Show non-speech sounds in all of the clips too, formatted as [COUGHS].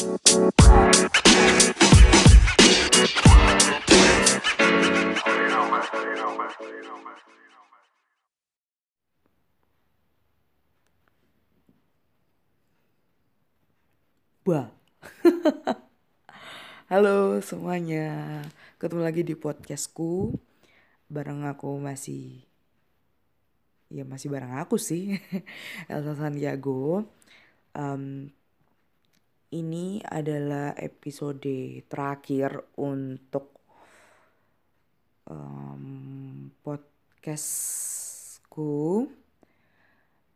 [LAUGHS] Halo semuanya, ketemu lagi di podcastku. Bareng aku masih, ya masih bareng aku sih, [LAUGHS] Elsa Santiago. Um, ini adalah episode terakhir untuk um, podcastku.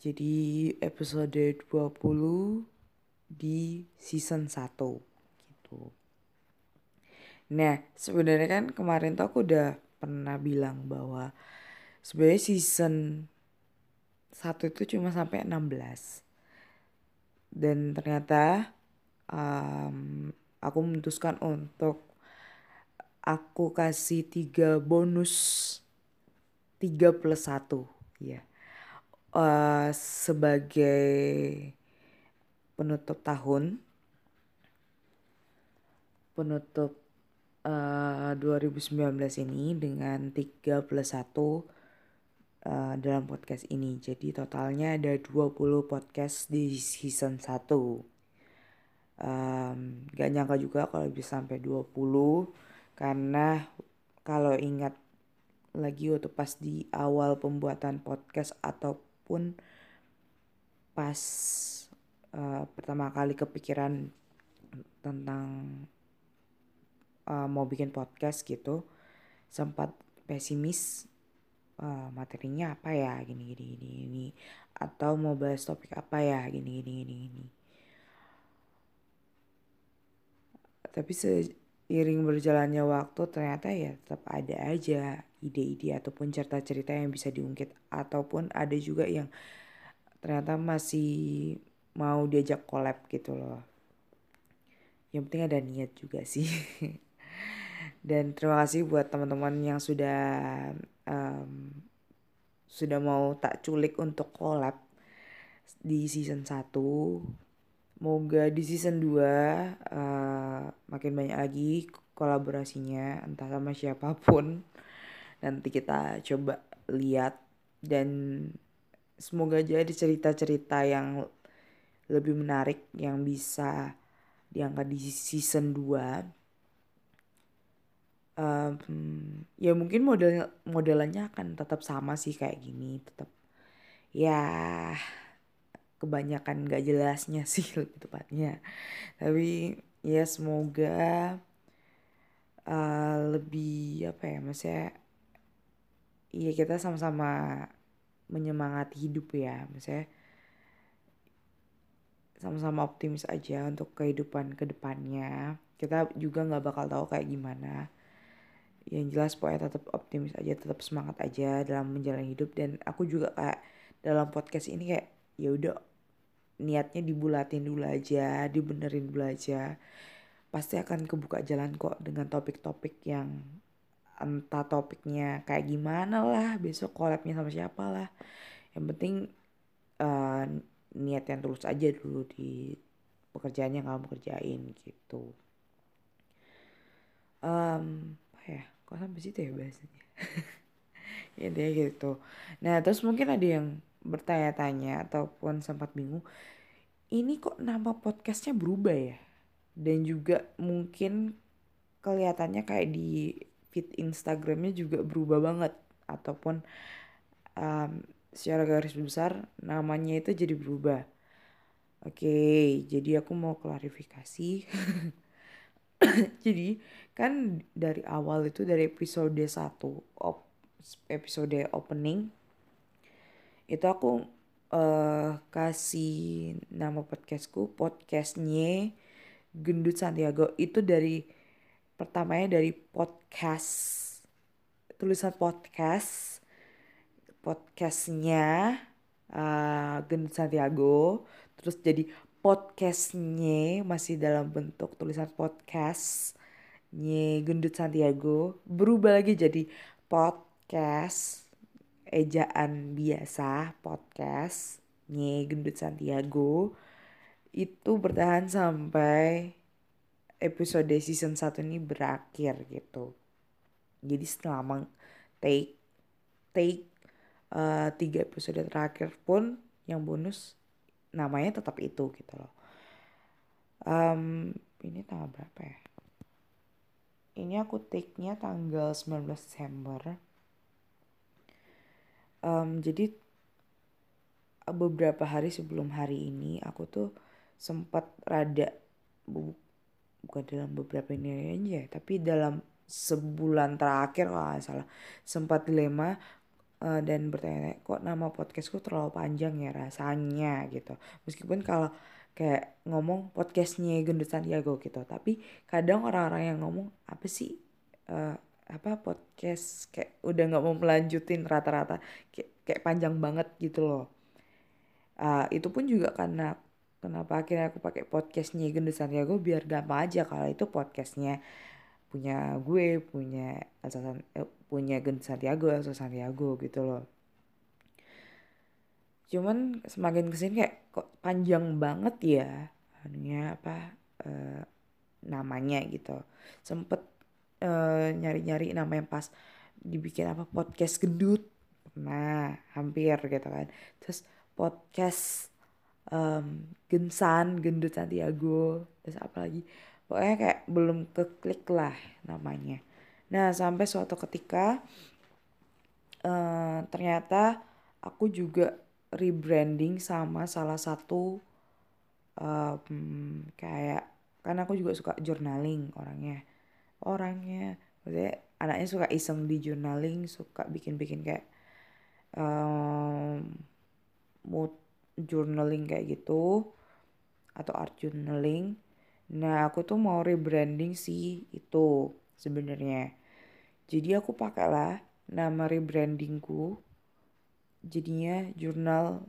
Jadi episode 20 di season 1 gitu. Nah, sebenarnya kan kemarin tuh aku udah pernah bilang bahwa sebenarnya season 1 itu cuma sampai 16. Dan ternyata um, aku memutuskan untuk aku kasih tiga bonus tiga plus satu ya uh, sebagai penutup tahun penutup uh, eh, 2019 ini dengan 3 plus 1 uh, dalam podcast ini. Jadi totalnya ada 20 podcast di season 1. Um, gak nyangka juga kalau bisa sampai 20 karena kalau ingat lagi waktu pas di awal pembuatan podcast ataupun pas uh, pertama kali kepikiran tentang uh, mau bikin podcast gitu sempat pesimis uh, materinya apa ya gini gini gini gini atau mau bahas topik apa ya gini gini gini gini tapi seiring berjalannya waktu ternyata ya tetap ada aja ide-ide ataupun cerita-cerita yang bisa diungkit. Ataupun ada juga yang ternyata masih mau diajak collab gitu loh. Yang penting ada niat juga sih. [LAUGHS] Dan terima kasih buat teman-teman yang sudah um, sudah mau tak culik untuk collab di season 1 Moga di season 2 uh, eh, makin banyak lagi kolaborasinya entah sama siapa pun. Nanti kita coba lihat dan semoga aja ada cerita-cerita yang lebih menarik yang bisa diangkat di season 2 um, ya mungkin model modelannya akan tetap sama sih kayak gini tetap ya kebanyakan gak jelasnya [LAUGHS] sih lebih tepatnya. Tapi ya semoga uh, lebih apa ya maksudnya iya kita sama-sama menyemangati hidup ya. Maksudnya sama-sama optimis aja untuk kehidupan ke depannya kita juga nggak bakal tahu kayak gimana. Yang jelas pokoknya tetap optimis aja tetap semangat aja dalam menjalani hidup. Dan aku juga kayak dalam podcast ini kayak ya udah niatnya dibulatin dulu aja dibenerin dulu aja. Pasti akan kebuka jalan kok dengan topik-topik yang entah topiknya kayak gimana lah besok collabnya sama siapa lah. Yang penting uh, niat yang tulus aja dulu di pekerjaan yang kamu kerjain gitu. Um, apa ya? Kok sampai situ ya bahasanya? [LAUGHS] Ya gitu. Nah terus mungkin ada yang bertanya-tanya ataupun sempat bingung ini kok nama podcastnya berubah ya dan juga mungkin kelihatannya kayak di feed Instagramnya juga berubah banget ataupun um, secara garis besar namanya itu jadi berubah. Oke, jadi aku mau klarifikasi. [LAUGHS] jadi kan dari awal itu dari episode 1 op, episode opening itu aku uh, kasih nama podcastku podcastnya Gendut Santiago. Itu dari pertamanya dari podcast tulisan podcast podcastnya uh, Gendut Santiago. Terus jadi podcastnya masih dalam bentuk tulisan podcast nye Gendut Santiago. Berubah lagi jadi podcast ejaan biasa podcast nye Gendut Santiago itu bertahan sampai episode season 1 ini berakhir gitu. Jadi setelah take take uh, tiga episode terakhir pun yang bonus namanya tetap itu gitu loh. Um, ini tanggal berapa ya? Ini aku take-nya tanggal 19 Desember. Um, jadi beberapa hari sebelum hari ini aku tuh sempat rada bu, bukan dalam beberapa ini aja tapi dalam sebulan terakhir kalau nggak salah sempat dilema uh, dan bertanya kok nama podcastku terlalu panjang ya rasanya? Gitu. Meskipun kalau kayak ngomong podcastnya Gendut Santiago gitu tapi kadang orang-orang yang ngomong apa sih uh, apa podcast kayak udah nggak mau melanjutin rata-rata kayak, kayak panjang banget gitu loh. Uh, itu pun juga karena kenapa akhirnya aku pakai podcastnya Gendut Santiago biar gampang aja kalau itu podcastnya punya gue punya Elsa eh, punya Gen Santiago Elsa Santiago gitu loh. Cuman semakin ke sini kayak kok panjang banget ya anunya apa uh, namanya gitu. Sempet uh, nyari-nyari nama yang pas dibikin apa podcast gendut. Nah hampir gitu kan. Terus podcast um, gensan gendut Santiago. Terus apa lagi? Pokoknya kayak belum keklik lah namanya. Nah sampai suatu ketika uh, ternyata aku juga rebranding sama salah satu um, kayak karena aku juga suka journaling orangnya orangnya maksudnya anaknya suka iseng di journaling suka bikin-bikin kayak um, mood journaling kayak gitu atau art journaling Nah, aku tuh mau rebranding sih itu sebenarnya. Jadi aku pakailah nama rebrandingku jadinya jurnal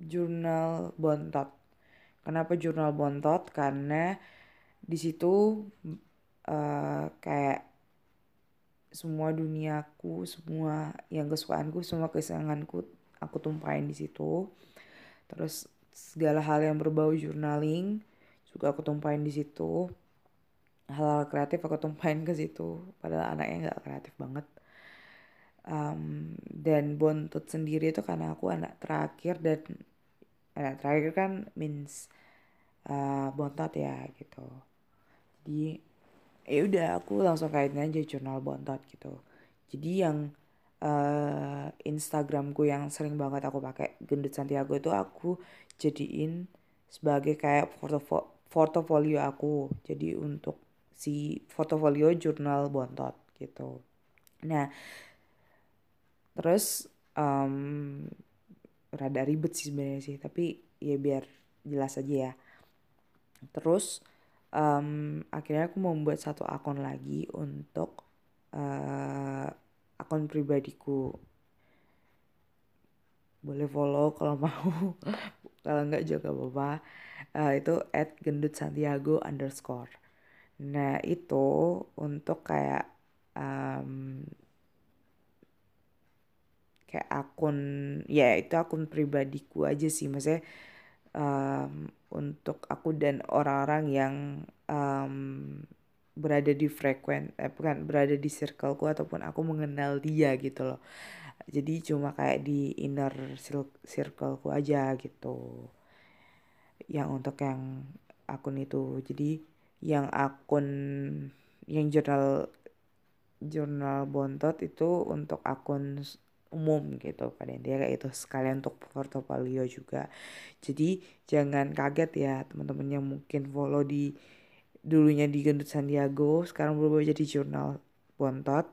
jurnal bontot. Kenapa jurnal bontot? Karena di situ uh, kayak semua duniaku, semua yang kesukaanku, semua kesenanganku aku tumpahin di situ. Terus segala hal yang berbau journaling juga aku tumpahin di situ. Hal-hal kreatif aku tumpahin ke situ padahal anaknya nggak kreatif banget. Um, dan Bontot sendiri itu karena aku anak terakhir dan anak terakhir kan means uh, Bontot ya gitu jadi ya udah aku langsung kaitin aja jurnal Bontot gitu. Jadi yang uh, Instagramku yang sering banget aku pakai gendut Santiago itu aku jadiin sebagai kayak portofolio aku. Jadi untuk si portofolio jurnal bontot gitu. Nah terus um, rada ribet sih sebenarnya sih. Tapi ya biar jelas aja ya. Terus um, akhirnya aku membuat satu akun lagi untuk uh, akun pribadiku. Boleh follow kalau [LAUGHS] mau. Kalau nggak juga apa-apa. Uh, itu at gendut Santiago underscore. Nah itu untuk kayak um, kayak akun ya itu akun pribadiku aja sih. Maksudnya um, untuk aku dan orang-orang yang um, berada di frekuent eh bukan berada di circleku ataupun aku mengenal dia gitu loh. Jadi cuma kayak di inner circleku aja gitu. Yang untuk yang akun itu. Jadi yang akun yang jurnal jurnal bontot itu untuk akun umum gitu pada intinya kayak itu sekalian untuk portofolio juga. Jadi jangan kaget ya teman-teman yang mungkin follow di dulunya di Gendut Sandiago sekarang berubah jadi jurnal bontot.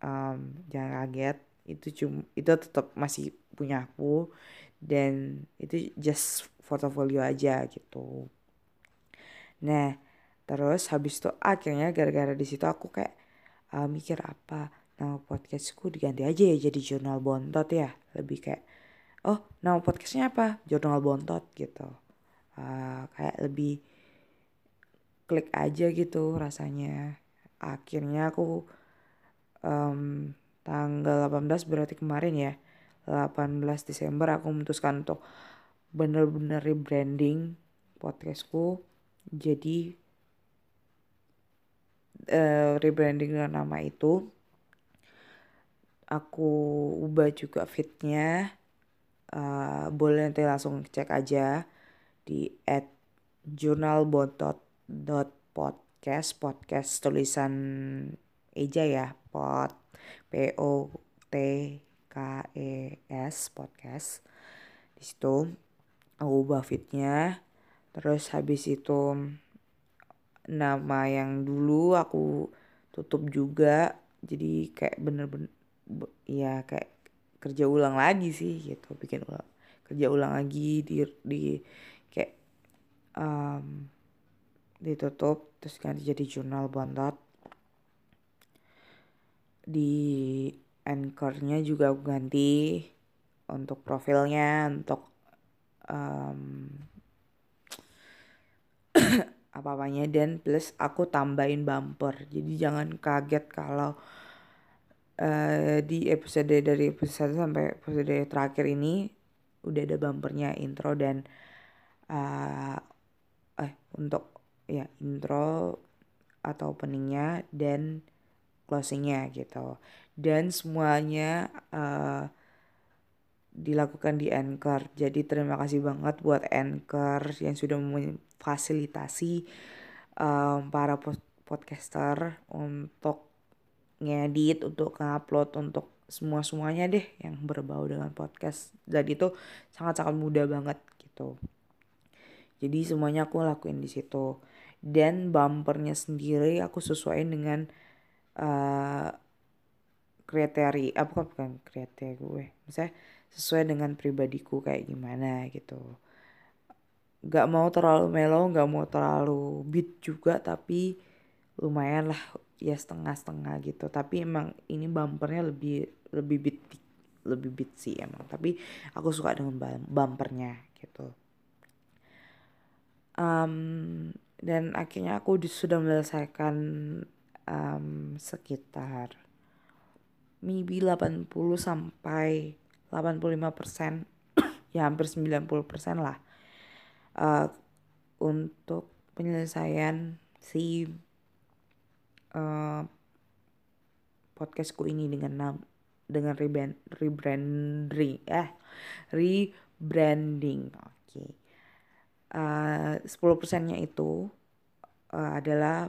Um, jangan kaget. Itu cuma itu tetap masih punya aku. Dan itu just portfolio aja gitu. Nah terus habis itu akhirnya gara-gara di situ aku kayak uh, mikir apa nama podcastku diganti aja ya jadi jurnal bontot ya. Lebih kayak oh nama podcastnya apa? Jurnal bontot gitu. Uh, kayak lebih klik aja gitu rasanya. Akhirnya aku um, tanggal 18 berarti kemarin ya 18 Desember aku memutuskan untuk bener-bener rebranding podcastku jadi uh, rebranding dengan nama itu aku ubah juga fitnya uh, boleh nanti langsung cek aja di at journalbontot.podcast podcast tulisan eja ya pot p o t k e s podcast. Di situ aku ubah fitnya terus habis itu nama yang dulu aku tutup juga jadi kayak bener-bener ya kayak kerja ulang lagi sih gitu. Bikin ulang kerja ulang lagi di di kayak um, ditutup terus ganti jadi jurnal bontot. Di anchornya juga aku ganti untuk profilnya untuk um, [COUGHS] apa-apanya. Dan plus aku tambahin bumper. Jadi jangan kaget kalau uh, di episode dari episode sampai episode terakhir ini udah ada bumpernya intro dan uh, eh untuk ya intro atau openingnya dan closingnya gitu. Dan semuanya uh, dilakukan di Anchor. Jadi terima kasih banget buat Anchor yang sudah memfasilitasi um, para podcaster untuk ngedit untuk ngupload untuk semua semuanya deh yang berbau dengan podcast. Dan itu sangat sangat mudah banget gitu. Jadi semuanya aku lakuin di situ. Dan bumpernya sendiri aku sesuaiin dengan uh, kriteria apa uh, bukan kriteria gue. Misalnya sesuai dengan pribadiku kayak gimana gitu. Gak mau terlalu melo gak mau terlalu beat juga tapi lumayan lah ya setengah-setengah gitu. Tapi emang ini bumpernya lebih lebih beat lebih beat sih emang. Tapi aku suka dengan bumpernya gitu. Um, dan akhirnya aku sudah menyelesaikan um, sekitar maybe 80 sampai 85 persen. [COUGHS] Ya hampir 90 persen lah. Uh, untuk penyelesaian si uh, podcastku ini dengan dengan rebrand rebranding eh rebranding oke okay. uh, 10 persennya itu uh, adalah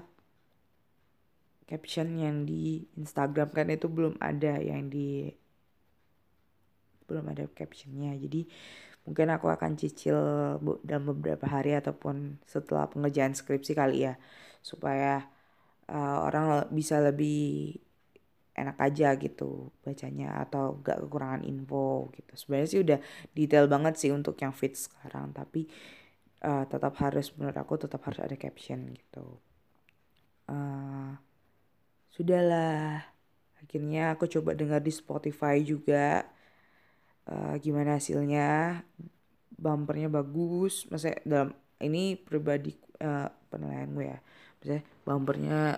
caption yang di Instagram kan itu belum ada yang di belum ada captionnya jadi mungkin aku akan cicil dalam beberapa hari ataupun setelah pengerjaan skripsi kali ya supaya uh, orang bisa lebih enak aja gitu bacanya atau gak kekurangan info gitu. Sebenarnya sih udah detail banget sih untuk yang fit sekarang tapi uh, tetap harus menurut aku tetap harus ada caption gitu. Uh, sudahlah. Akhirnya aku coba dengar di Spotify juga. Uh, gimana hasilnya? Bumpernya bagus. Maksudnya dalam ini pribadi uh, penilaian ya maksudnya bumpernya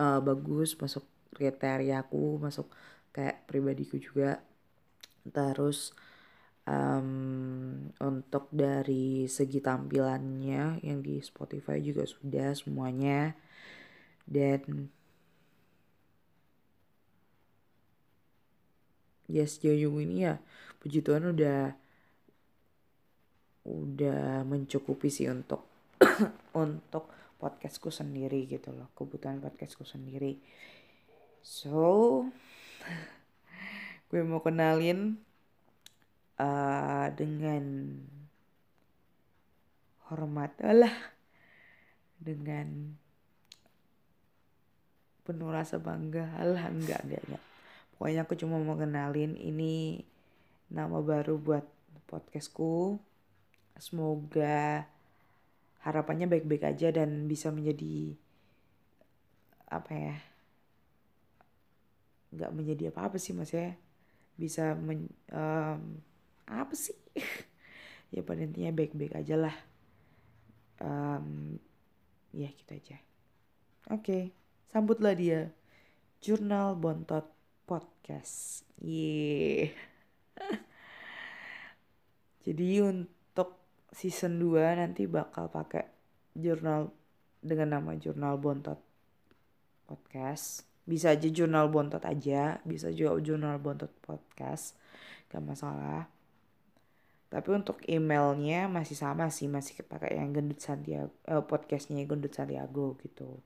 uh, bagus masuk kriteria aku masuk kayak pribadiku juga. Terus um, untuk dari segi tampilannya yang di Spotify juga sudah semuanya. Dan ya sejauh ini ya puji Tuhan udah udah mencukupi sih untuk [COUGHS] untuk podcastku sendiri gitu loh kebutuhan podcastku sendiri. So [LAUGHS] gue mau kenalin uh, dengan hormat lah dengan penuh rasa bangga. Lah enggak enggak enggak. Pokoknya aku cuma mau kenalin ini nama baru buat podcastku. Semoga harapannya baik-baik aja dan bisa menjadi apa ya nggak menjadi apa-apa sih mas ya bisa men, um, apa sih [LAUGHS] ya pada intinya baik-baik aja lah um, ya gitu aja oke okay. sambutlah dia jurnal bontot podcast. Ye. [LAUGHS] Jadi untuk season 2 nanti bakal pakai jurnal dengan nama jurnal bontot podcast. Bisa aja jurnal bontot aja bisa juga jurnal bontot podcast gak masalah. Tapi untuk emailnya masih sama sih masih pakai yang gendut Santiago eh, podcastnya gendut Santiago gitu.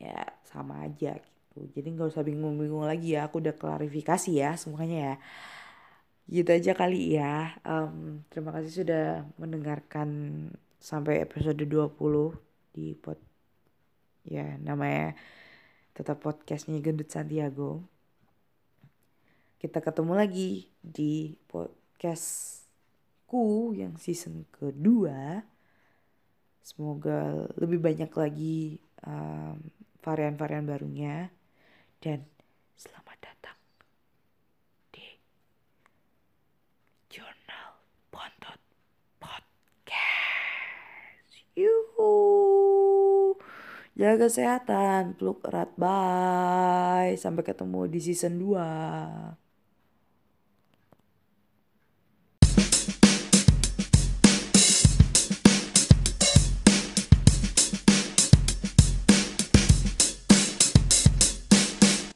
Ya sama aja gitu. Jadi nggak usah bingung-bingung lagi ya aku udah klarifikasi ya semuanya ya gitu aja kali ya. Um, terima kasih sudah mendengarkan sampai episode 20 di pod ya namanya tetap podcastnya Gendut Santiago. Kita ketemu lagi di podcastku yang season kedua. Semoga lebih banyak lagi um, varian-varian barunya. Dan selamat datang di Jurnal Bontot Podcast. Jaga kesehatan, peluk erat, bye. Sampai ketemu di season 2.